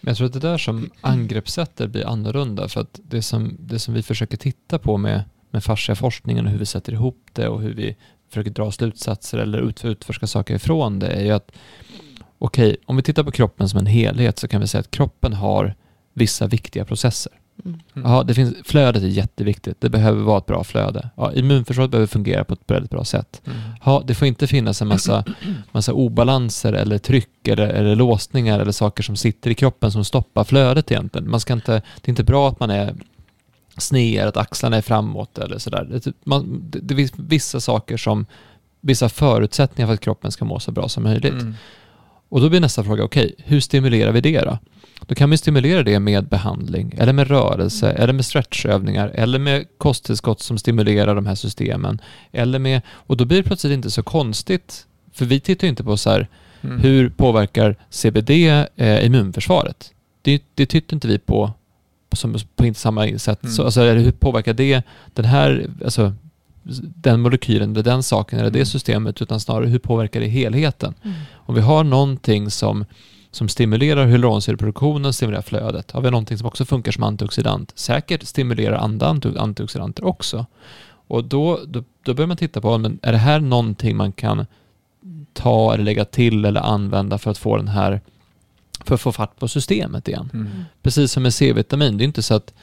Men jag tror att det där som angreppssättet blir annorlunda för att det som, det som vi försöker titta på med, med forskningen och hur vi sätter ihop det och hur vi försöker dra slutsatser eller ut, utforska saker ifrån det är ju att okej, om vi tittar på kroppen som en helhet så kan vi säga att kroppen har vissa viktiga processer. Mm. Mm. Ja, det finns, flödet är jätteviktigt. Det behöver vara ett bra flöde. Ja, immunförsvaret behöver fungera på ett väldigt bra sätt. Mm. Ja, det får inte finnas en massa, massa obalanser eller tryck eller, eller låsningar eller saker som sitter i kroppen som stoppar flödet egentligen. Man ska inte, det är inte bra att man är sned, att axlarna är framåt eller sådär. Det, typ- man, det, det finns vissa saker som, vissa förutsättningar för att kroppen ska må så bra som möjligt. Mm. Och då blir nästa fråga, okej, hur stimulerar vi det då? Då kan vi stimulera det med behandling, eller med rörelse, eller med stretchövningar, eller med kosttillskott som stimulerar de här systemen. Eller med, och då blir det plötsligt inte så konstigt, för vi tittar ju inte på så här, Mm. hur påverkar CBD eh, immunförsvaret? Det, det tittar inte vi på, som, på inte samma sätt. Mm. Så, alltså, eller hur påverkar det den här, alltså, den molekylen eller den saken eller det Mm. systemet, utan snarare hur påverkar det helheten? Mm. Om vi har någonting som, som stimulerar hyaluronsyreproduktionen, stimulerar flödet, har vi någonting som också funkar som antioxidant, säkert stimulerar andra anti- antioxidanter också. Och då, då, då börjar man titta på, men är det här någonting man kan ta eller lägga till eller använda för att få den här, för att få fatt på systemet igen? Mm. Precis som med C-vitamin, det är inte så att,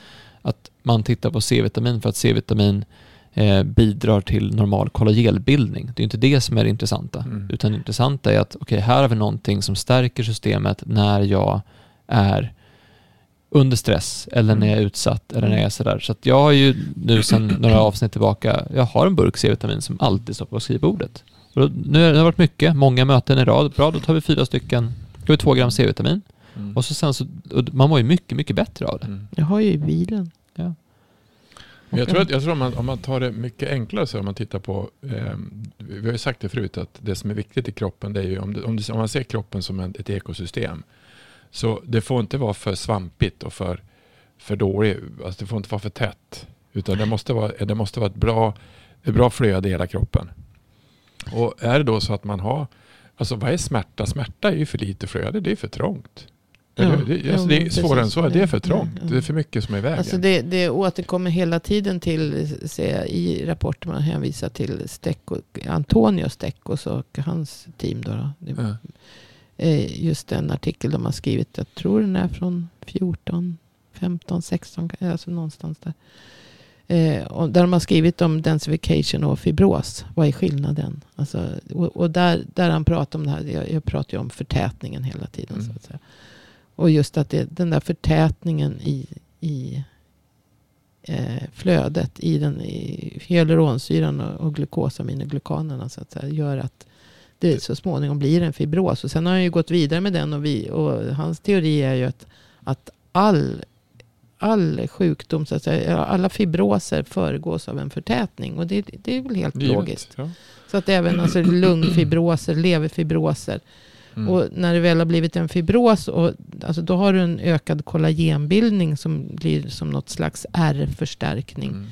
att man tittar på C-vitamin för att C-vitamin eh, bidrar till normal kollagenbildning. Det är inte det som är det intressanta. Mm. Utan det intressanta är att okej, här har vi någonting som stärker systemet när jag är under stress eller när jag är utsatt eller när jag är sådär. Så jag har ju nu sedan några avsnitt tillbaka, jag har en burk C-vitamin som alltid står på skrivbordet. Och då, nu har det varit mycket, många möten i rad. Bra, då tar vi fyra stycken, har vi två gram C-vitamin. Mm. Och så sen så, och man mår ju mycket, mycket bättre av det. Mm. Jag har ju i bilen. Men jag tror, att, jag tror om, man, om man tar det mycket enklare så om man tittar på, eh, vi har ju sagt det förut att det som är viktigt i kroppen det är ju om, det, om, det, om man ser kroppen som en, ett ekosystem. Så det får inte vara för svampigt och för, för dåligt, alltså det får inte vara för tätt. Utan det måste vara, det måste vara ett, bra, ett bra flöde i hela kroppen. Och är det då så att man har, alltså vad är smärta? Smärta är ju för lite flöde, det är för trångt. Ja, hur? det, alltså, det är svårare än så, det är för Ja, trångt. ja. Det är för mycket som är i vägen. Alltså det, det återkommer hela tiden till, ser i rapporter man hänvisar till Stecco, Antonio Steccos och hans team. Då, då. Det, Ja. just den artikel de har skrivit, jag tror den är från 14, 15, 16, alltså någonstans där. Eh, där de har skrivit om densification och fibros. Vad är skillnaden? Alltså, och och där, där han pratar om det här, jag, jag pratar ju om förtätningen hela tiden. Mm. Så att säga. Och just att det, den där förtätningen i, i eh, flödet i, den, i hyaluronsyran och, och glukosaminoglykanerna så att säga, gör att det så småningom blir en fibros. Och sen har han ju gått vidare med den och, vi, och hans teori är ju att, att all, all sjukdom, så att säga, alla fibroser föregås av en förtätning. Och det, det är väl helt Givet, logiskt. Ja. Så att även alltså, lungfibroser, leverfibroser. Mm. Och när det väl har blivit en fibros, och, alltså, då har du en ökad kollagenbildning som blir som något slags R-förstärkning. Mm.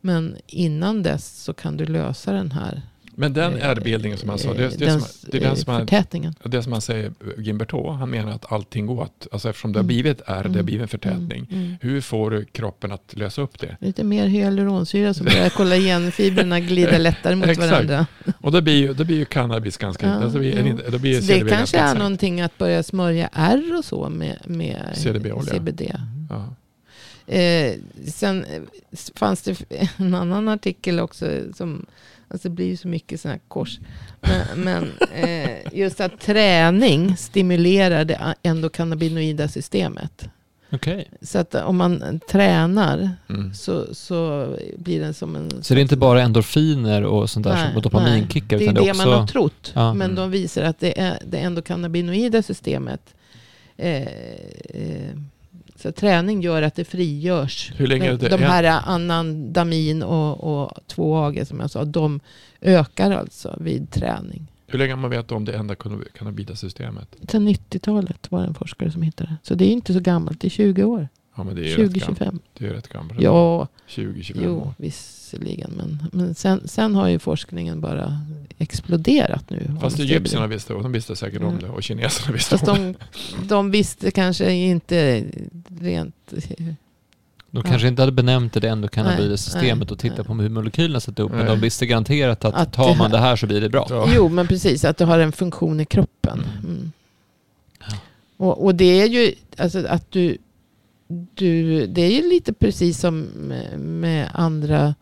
Men innan dess så kan du lösa den här Men den eh, R-bildningen som han sa, det, det, den, som, det är den som han, det som han säger, Gimberto, han menar att allting går att, alltså eftersom det har Mm. blivit R, det har Mm. blivit en förtätning. Mm, mm. Hur får du kroppen att lösa upp det? Lite mer hyaluronsyra så börjar kollagenfibrerna glida lättare mot Exakt. varandra. Och då blir ju, då blir ju cannabis ganska, Ja, alltså blir, jo. då blir det kanske är någonting att börja smörja R och så med, med. CBD. Ja. Eh, sen eh, fanns det en annan artikel också som Alltså det blir ju så mycket sådana här kors. Men, men eh, just att träning stimulerar det endokannabinoida systemet. Okej. Så att om man tränar Mm. så, så blir det som en... Så det är inte bara endorfiner och sånt där Nej, som dopaminkickar Det är utan det det är också... man har trott. Ja. Men Mm. de visar att det, är, det endokannabinoida systemet eh, eh, Så träning gör att det frigörs. Hur länge är de, det? de här anandamin och, och 2AG som jag sa, de ökar alltså vid träning. Hur länge har man vetat om det enda cannabida-systemet? Sen 90-talet var det en forskare som hittade det. Så det är inte så gammalt, det är 20 år. Ja, men det är ju rätt gammalt. 20-25. Det är rätt gammalt. Ja, 20-25 jo, år. Visserligen. Men, men sen, sen har ju forskningen bara exploderat nu. Fast om egyptierna visste och de visste säkert om Mm. det och kineserna visste Fast om det. de, de visste kanske inte rent... De kanske inte hade benämnt det ändå cannabidsystemet nej, och tittat på hur molekylerna satt. Men Nej. de visste garanterat att, Att tar man det här så blir det bra. Ja. Jo, men precis. Att det har en funktion i kroppen. Mm. Och, och det är ju alltså att du, du... Det är ju lite precis som med, med andra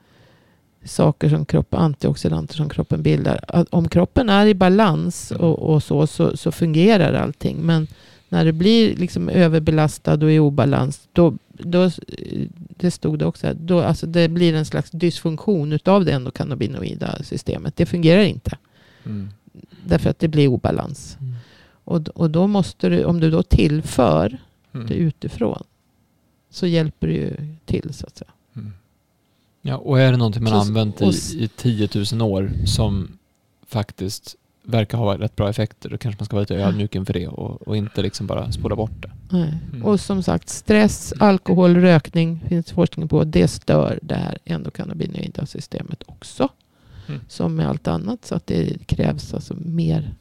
saker som kroppen, antioxidanter som kroppen bildar. Att om kroppen är i balans och, och så, så, så fungerar allting. Men när det blir liksom överbelastad och i obalans, då, då, det stod det också, då, alltså det blir en slags dysfunktion utav det endokannabinoida systemet. Det fungerar inte. Mm. Därför att det blir obalans. Mm. Och, och då måste du, om du då tillför det Mm. utifrån, så hjälper det ju till så att säga. Mm. Ja, och är det någonting man Så- använt i, i 10 000 år som faktiskt verkar ha rätt bra effekter, då kanske man ska vara lite ödmjuk inför det och, och inte liksom bara spola bort det. Mm. Och som sagt, stress, alkohol, rökning finns forskning på. Det stör det här endokannabinoida systemet också. Mm. Som med allt annat. Så att det krävs alltså mer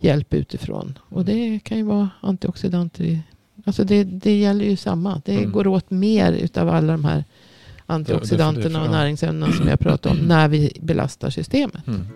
hjälp utifrån. Och det kan ju vara antioxidanter. Alltså det, det gäller ju samma. Det Mm. går åt mer utav alla de här antioxidanterna och näringsämnena som jag pratar om när vi belastar systemet. Mm.